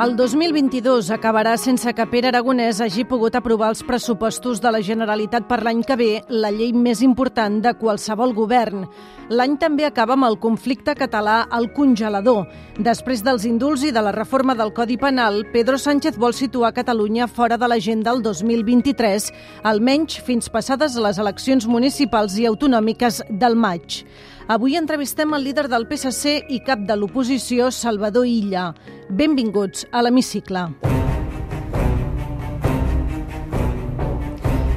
El 2022 acabarà sense que Pere Aragonès hagi pogut aprovar els pressupostos de la Generalitat per l'any que ve, la llei més important de qualsevol govern. L'any també acaba amb el conflicte català al congelador. Després dels indults i de la reforma del Codi Penal, Pedro Sánchez vol situar Catalunya fora de l'agenda el 2023, almenys fins passades les eleccions municipals i autonòmiques del maig. Avui entrevistem el líder del PSC i cap de l'oposició, Salvador Illa. Benvinguts a l'Hemicicle.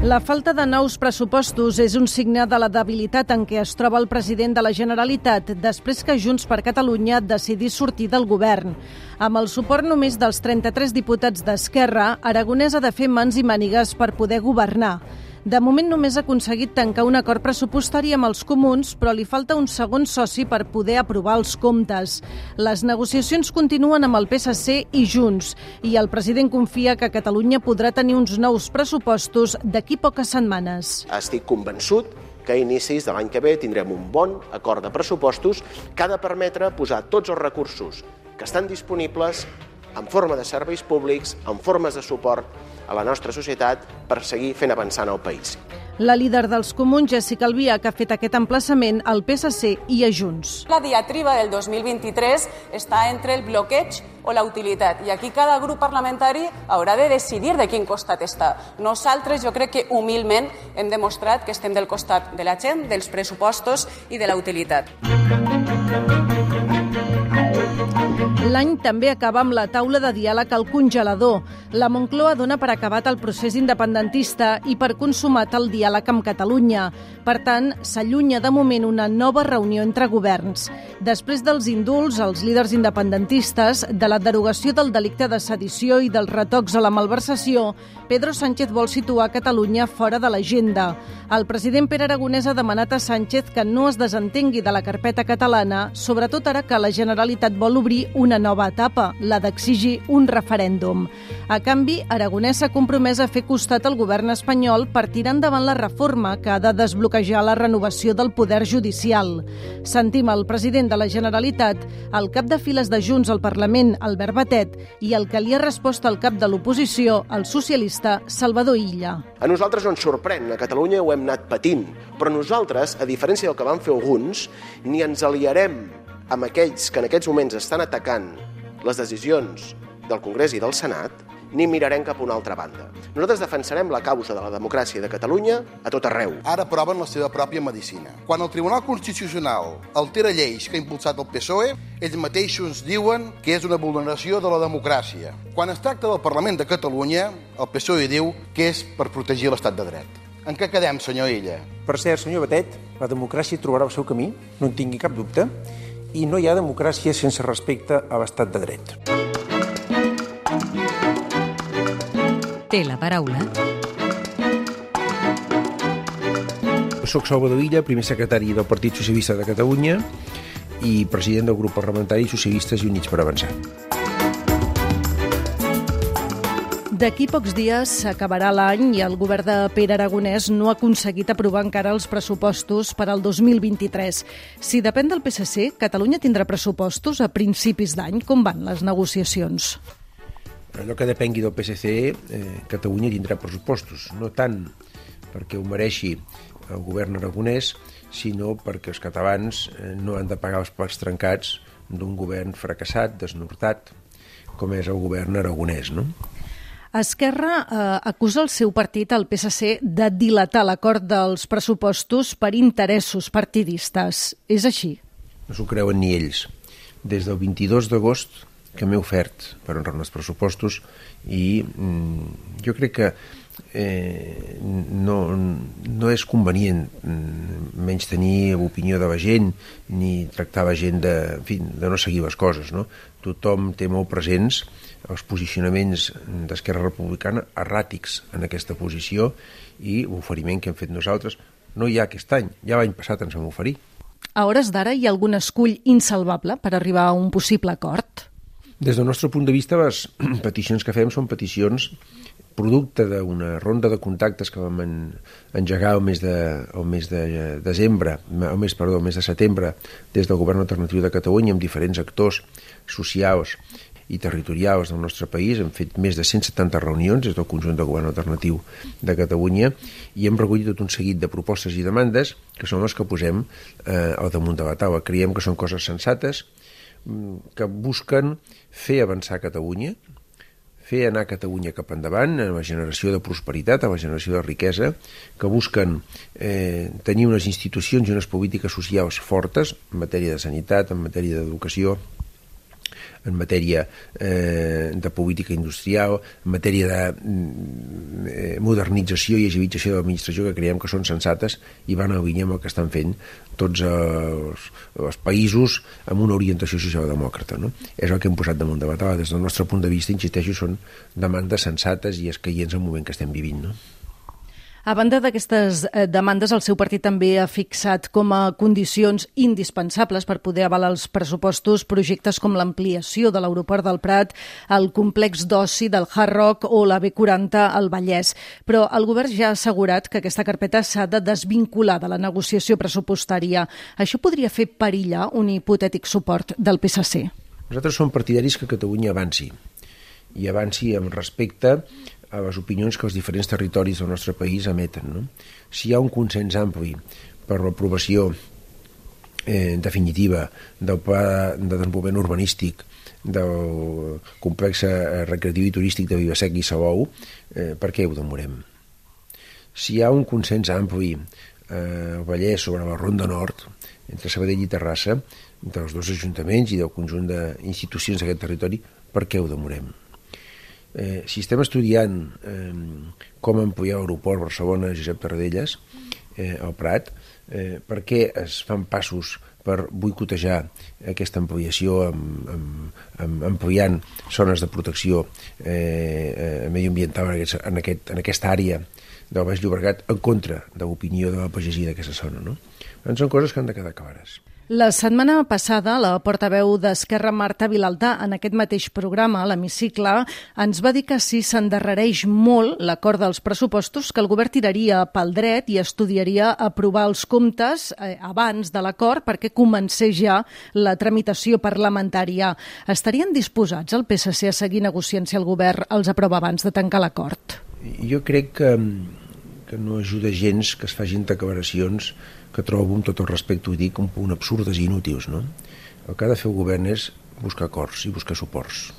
La falta de nous pressupostos és un signe de la debilitat en què es troba el president de la Generalitat després que Junts per Catalunya decidís sortir del govern. Amb el suport només dels 33 diputats d'Esquerra, Aragonès ha de fer mans i mànigues per poder governar. De moment només ha aconseguit tancar un acord pressupostari amb els comuns, però li falta un segon soci per poder aprovar els comptes. Les negociacions continuen amb el PSC i Junts, i el president confia que Catalunya podrà tenir uns nous pressupostos d'aquí poques setmanes. Estic convençut que a inicis de l'any que ve tindrem un bon acord de pressupostos que ha de permetre posar tots els recursos que estan disponibles en forma de serveis públics, en formes de suport a la nostra societat per seguir fent avançant el país. La líder dels comuns, Jessica Albià, que ha fet aquest emplaçament al PSC i a Junts. La diatriba del 2023 està entre el bloqueig o la utilitat i aquí cada grup parlamentari haurà de decidir de quin costat està. Nosaltres jo crec que humilment hem demostrat que estem del costat de la gent, dels pressupostos i de la utilitat. L'any també acaba amb la taula de diàleg al congelador. La Moncloa dona per acabat el procés independentista i per consumat el diàleg amb Catalunya. Per tant, s'allunya de moment una nova reunió entre governs. Després dels indults, els líders independentistes, de la derogació del delicte de sedició i dels retocs a la malversació, Pedro Sánchez vol situar Catalunya fora de l'agenda. El president Pere Aragonès ha demanat a Sánchez que no es desentengui de la carpeta catalana, sobretot ara que la Generalitat vol obrir una nova etapa, la d'exigir un referèndum. A canvi, Aragonès s'ha compromès a fer costat al govern espanyol per tirar endavant la reforma que ha de desbloquejar la renovació del poder judicial. Sentim el president de la Generalitat, el cap de files de Junts al Parlament, Albert Batet, i el que li ha respost al cap de l'oposició, el socialista Salvador Illa. A nosaltres no ens sorprèn, a Catalunya ho hem anat patint, però nosaltres, a diferència del que van fer alguns, ni ens aliarem amb aquells que en aquests moments estan atacant les decisions del Congrés i del Senat, ni mirarem cap a una altra banda. Nosaltres defensarem la causa de la democràcia de Catalunya a tot arreu. Ara proven la seva pròpia medicina. Quan el Tribunal Constitucional altera lleis que ha impulsat el PSOE, ells mateixos diuen que és una vulneració de la democràcia. Quan es tracta del Parlament de Catalunya, el PSOE diu que és per protegir l'estat de dret. En què quedem, senyor Illa? Per cert, senyor Batet, la democràcia trobarà el seu camí, no en tingui cap dubte, i no hi ha democràcia sense respecte a l'estat de dret. Té la paraula. Soc Salvador Illa, primer secretari del Partit Socialista de Catalunya i president del grup parlamentari Socialistes i Units per Avançar. D'aquí pocs dies s'acabarà l'any i el govern de Pere Aragonès no ha aconseguit aprovar encara els pressupostos per al 2023. Si depèn del PSC, Catalunya tindrà pressupostos a principis d'any. Com van les negociacions? Allò que depengui del PSC, eh, Catalunya tindrà pressupostos. No tant perquè ho mereixi el govern aragonès, sinó perquè els catalans eh, no han de pagar els plats trencats d'un govern fracassat, desnortat, com és el govern aragonès, no? Esquerra eh, acusa el seu partit, el PSC, de dilatar l'acord dels pressupostos per interessos partidistes. És així? No s'ho creuen ni ells. Des del 22 d'agost que m'he ofert per honrar els pressupostos i mm, jo crec que eh, no, no és convenient mm, menys tenir opinió de la gent ni tractar la gent de, en fi, de no seguir les coses. No? Tothom té molt presents els posicionaments d'Esquerra Republicana erràtics en aquesta posició i l'oferiment que hem fet nosaltres no hi ha aquest any, ja l'any passat ens vam oferir. A hores d'ara hi ha algun escull insalvable per arribar a un possible acord? Des del nostre punt de vista, les peticions que fem són peticions producte d'una ronda de contactes que vam en, engegar el mes de, el mes de desembre, el mes, perdó, el mes de setembre, des del Govern Alternatiu de Catalunya amb diferents actors socials i territorials del nostre país. Hem fet més de 170 reunions des del conjunt del govern alternatiu de Catalunya i hem recollit tot un seguit de propostes i demandes que són les que posem eh, al damunt de la taula. Creiem que són coses sensates mm, que busquen fer avançar Catalunya, fer anar Catalunya cap endavant en la generació de prosperitat, en la generació de riquesa, que busquen eh, tenir unes institucions i unes polítiques socials fortes en matèria de sanitat, en matèria d'educació, en matèria eh, de política industrial, en matèria de mm, eh, modernització i agilització de l'administració que creiem que són sensates i van a línia amb el que estan fent tots els, els països amb una orientació socialdemòcrata. No? És el que hem posat damunt de la taula. Des del nostre punt de vista, insisteixo, són demandes sensates i escaients al moment que estem vivint. No? A banda d'aquestes eh, demandes, el seu partit també ha fixat com a condicions indispensables per poder avalar els pressupostos projectes com l'ampliació de l'aeroport del Prat, el complex d'oci del Hard Rock o la B40 al Vallès. Però el govern ja ha assegurat que aquesta carpeta s'ha de desvincular de la negociació pressupostària. Això podria fer perillar un hipotètic suport del PSC. Nosaltres som partidaris que Catalunya avanci i avanci amb respecte a les opinions que els diferents territoris del nostre país emeten. No? Si hi ha un consens ampli per l'aprovació eh, definitiva del pla de desenvolupament urbanístic del complex eh, recreatiu i turístic de Vivasec i Salou, eh, per què ho demorem? Si hi ha un consens ampli eh, al Vallès sobre la Ronda Nord, entre Sabadell i Terrassa, dels dos ajuntaments i del conjunt d'institucions d'aquest territori, per què ho demorem? Eh, si estem estudiant eh, com ampliar l'aeroport Barcelona-Josep Tarradellas, eh, al Prat, eh, per què es fan passos per boicotejar aquesta ampliació amb, amb, amb ampliant zones de protecció eh, eh, medioambiental en, aquest, en, aquest, en aquesta àrea del Baix Llobregat en contra de l'opinió de la pagesia d'aquesta zona. No? Doncs són coses que han de quedar clares. La setmana passada, la portaveu d'Esquerra Marta Vilalta, en aquest mateix programa, l'Hemicicle, ens va dir que si s'endarrereix molt l'acord dels pressupostos, que el govern tiraria pel dret i estudiaria aprovar els comptes eh, abans de l'acord perquè comencés ja la tramitació parlamentària. Estarien disposats el PSC a seguir negociant si el govern els aprova abans de tancar l'acord? Jo crec que, que no ajuda gens que es facin declaracions que trobo, amb tot el respecte, ho dic, un punt absurdes i inútils, no? El que ha de fer el govern és buscar acords i buscar suports.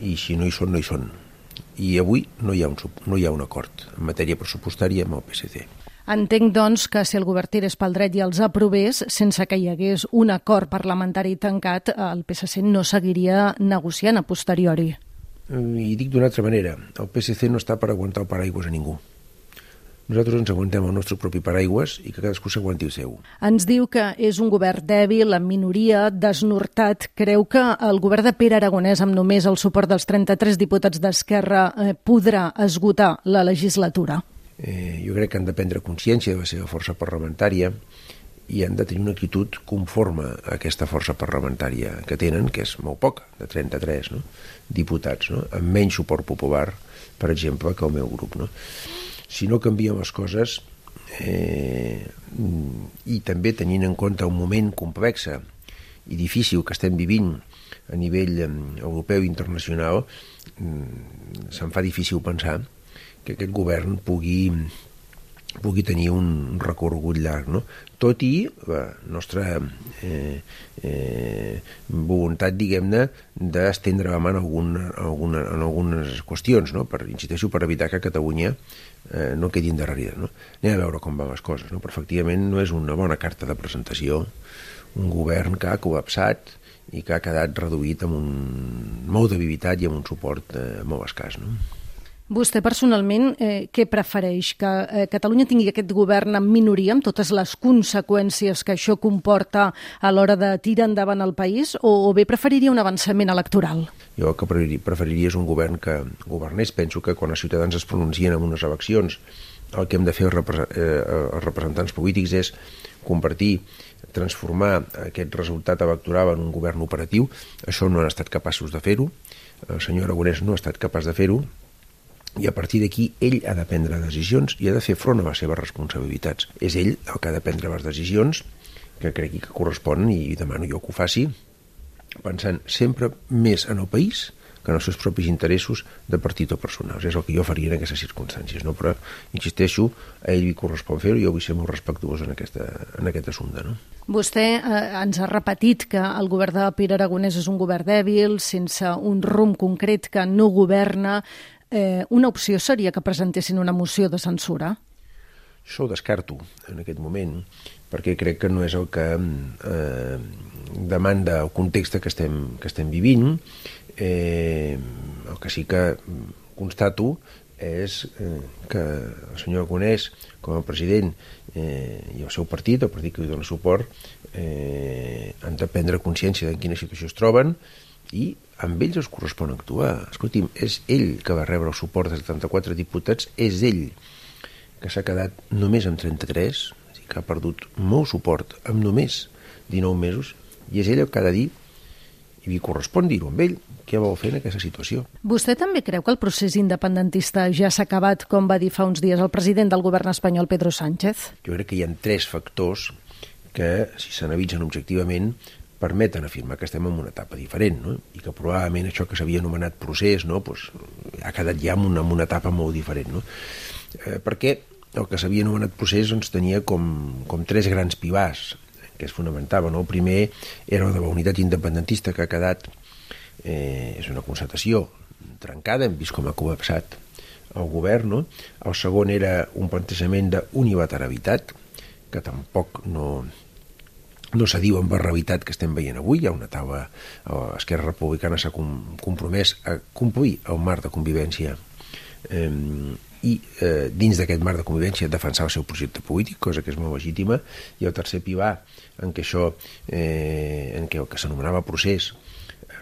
I si no hi són, no hi són. I avui no hi ha un, no hi ha un acord en matèria pressupostària amb el PSC. Entenc, doncs, que si el govern tirés pel dret i els aprovés, sense que hi hagués un acord parlamentari tancat, el PSC no seguiria negociant a posteriori. I dic d'una altra manera, el PSC no està per aguantar el paraigües a ningú nosaltres ens aguantem el nostre propi paraigües i que cadascú s'aguanti el seu. Ens diu que és un govern dèbil, en minoria, desnortat. Creu que el govern de Pere Aragonès, amb només el suport dels 33 diputats d'Esquerra, eh, podrà esgotar la legislatura? Eh, jo crec que han de prendre consciència de la seva força parlamentària i han de tenir una actitud conforme a aquesta força parlamentària que tenen, que és molt poca, de 33 no? diputats, no? amb menys suport popular, per exemple, que el meu grup. No? Si no canvien les coses eh, i també tenint en compte un moment complex i difícil que estem vivint a nivell europeu i internacional, mm, se'n fa difícil pensar que aquest govern pugui pugui tenir un recorregut llarg, no? tot i la nostra eh, eh, voluntat, diguem-ne, d'estendre la mà en, algun, en, en algunes qüestions, no? per, insisteixo, per evitar que Catalunya eh, no quedi endarrerida. No? Anem a veure com van les coses, no? però efectivament no és una bona carta de presentació un govern que ha col·lapsat i que ha quedat reduït amb un molt de vivitat i amb un suport eh, molt escàs. No? Vostè personalment eh, què prefereix? Que eh, Catalunya tingui aquest govern en minoria amb totes les conseqüències que això comporta a l'hora de tirar endavant el país o, o bé preferiria un avançament electoral? Jo el que preferiria, és un govern que governés. Penso que quan els ciutadans es pronuncien en unes eleccions el que hem de fer els, repre eh, els representants polítics és compartir, transformar aquest resultat electoral en un govern operatiu. Això no han estat capaços de fer-ho. El senyor Aragonès no ha estat capaç de fer-ho i a partir d'aquí ell ha de prendre decisions i ha de fer front a les seves responsabilitats. És ell el que ha de prendre les decisions que cregui que corresponen i demano jo que ho faci pensant sempre més en el país que en els seus propis interessos de partit o personals. És el que jo faria en aquestes circumstàncies. No? Però, insisteixo, a ell li correspon fer-ho i jo vull ser molt respectuós en, aquesta, en aquest assumpte. No? Vostè eh, ens ha repetit que el govern de Pere Aragonès és un govern dèbil, sense un rumb concret que no governa. Eh, una opció seria que presentessin una moció de censura? Això ho descarto en aquest moment, perquè crec que no és el que eh, demanda el context que estem, que estem vivint Eh, el que sí que constato és eh, que el senyor Agonès, com a president, eh, i el seu partit, el partit que li dona suport, eh, han de prendre consciència de quina situació es troben i amb ells es correspon actuar. Escolti'm, és ell que va rebre el suport de 74 diputats, és ell que s'ha quedat només amb 33, és dir, que ha perdut molt suport amb només 19 mesos, i és ell el que ha de dir i li correspon dir-ho amb ell, què vol fer en aquesta situació. Vostè també creu que el procés independentista ja s'ha acabat, com va dir fa uns dies el president del govern espanyol, Pedro Sánchez? Jo crec que hi ha tres factors que, si s'analitzen objectivament, permeten afirmar que estem en una etapa diferent, no? i que probablement això que s'havia anomenat procés no? pues, ha quedat ja en una, en una etapa molt diferent. No? Eh, perquè el que s'havia anomenat procés doncs, tenia com, com tres grans pivars que es fonamentava. No? El primer era el de la unitat independentista que ha quedat, eh, és una constatació trencada, hem vist com ha col·lapsat el govern. No? El segon era un plantejament d'unilateralitat, que tampoc no, no s'adiu amb la realitat que estem veient avui. Hi ha una taula, Esquerra Republicana s'ha compromès a complir el marc de convivència eh, i eh, dins d'aquest marc de convivència defensar el seu projecte polític, cosa que és molt legítima, i el tercer pilar en què això, eh, en què el que s'anomenava procés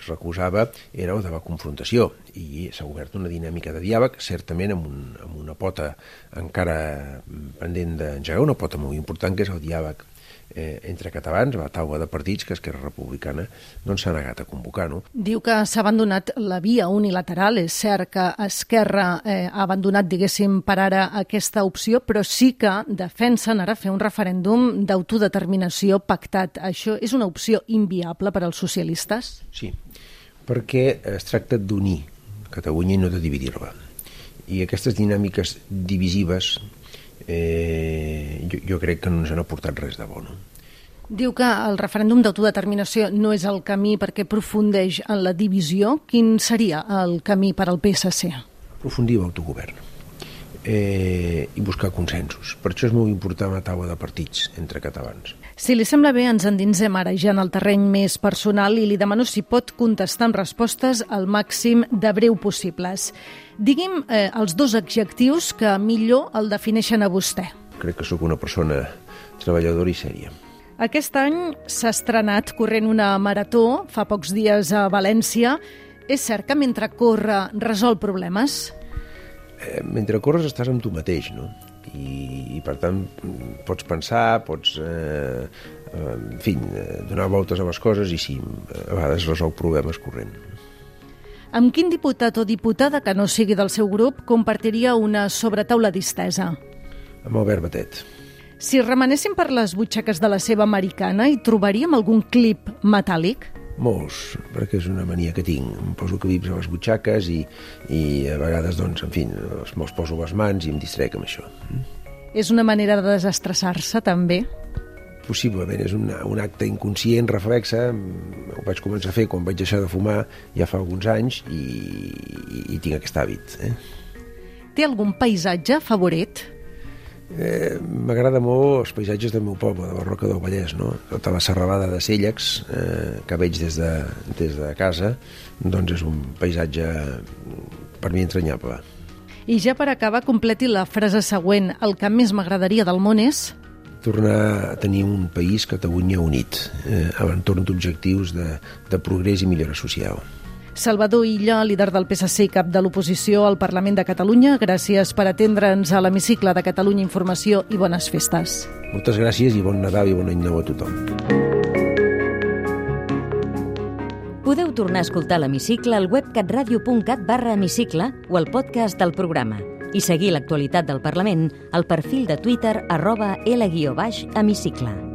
es recusava era el de la confrontació i s'ha obert una dinàmica de diàleg, certament amb, un, amb una pota encara pendent d'engegar, una pota molt important que és el diàleg eh, entre catalans, la taula de partits que Esquerra Republicana doncs, s'ha negat a convocar. No? Diu que s'ha abandonat la via unilateral. És cert que Esquerra eh, ha abandonat, diguéssim, per ara aquesta opció, però sí que defensen ara fer un referèndum d'autodeterminació pactat. Això és una opció inviable per als socialistes? Sí, perquè es tracta d'unir Catalunya i no de dividir-la. I aquestes dinàmiques divisives eh, jo, jo crec que no ens han aportat res de bo. No? Diu que el referèndum d'autodeterminació no és el camí perquè aprofundeix en la divisió. Quin seria el camí per al PSC? Aprofundir l'autogovern eh, i buscar consensos. Per això és molt important la taula de partits entre catalans. Si li sembla bé, ens endinsem ara ja en el terreny més personal i li demano si pot contestar amb respostes al màxim de breu possibles. Digui'm eh, els dos adjectius que millor el defineixen a vostè. Crec que sóc una persona treballadora i sèria. Aquest any s'ha estrenat corrent una marató, fa pocs dies a València. És cert que mentre corre resol problemes? Eh, mentre corres estàs amb tu mateix, no? I, i per tant pots pensar, pots eh, eh, en fi, eh, donar voltes a les coses i sí, a vegades resol problemes corrent. Amb quin diputat o diputada que no sigui del seu grup compartiria una sobretaula distesa? Amb Albert Batet. Si remenéssim per les butxaques de la seva americana, hi trobaríem algun clip metàl·lic? Molts, perquè és una mania que tinc. Em poso clips a les butxaques i, i a vegades, doncs, en fi, me'ls poso a les mans i em distrec amb això. És una manera de desestressar-se, també? possiblement és un, un acte inconscient, reflexa, ho vaig començar a fer quan vaig deixar de fumar ja fa alguns anys i, i, i tinc aquest hàbit. Eh? Té algun paisatge favorit? Eh, M'agrada molt els paisatges del meu poble, de la Roca del Vallès, no? Tota la serralada de Cèllex, eh, que veig des de, des de casa, doncs és un paisatge per mi entranyable. I ja per acabar, completi la frase següent. El que més m'agradaria del món és tornar a tenir un país, Catalunya, unit, eh, a l'entorn d'objectius de, de progrés i millora social. Salvador Illa, líder del PSC i cap de l'oposició al Parlament de Catalunya, gràcies per atendre'ns a l'hemicicle de Catalunya Informació i bones festes. Moltes gràcies i bon Nadal i bon any nou a tothom. Podeu tornar a escoltar l'Hemicicle al web catradio.cat barra hemicicle o al podcast del programa i seguir l'actualitat del Parlament al perfil de Twitter arroba L-hemicicle.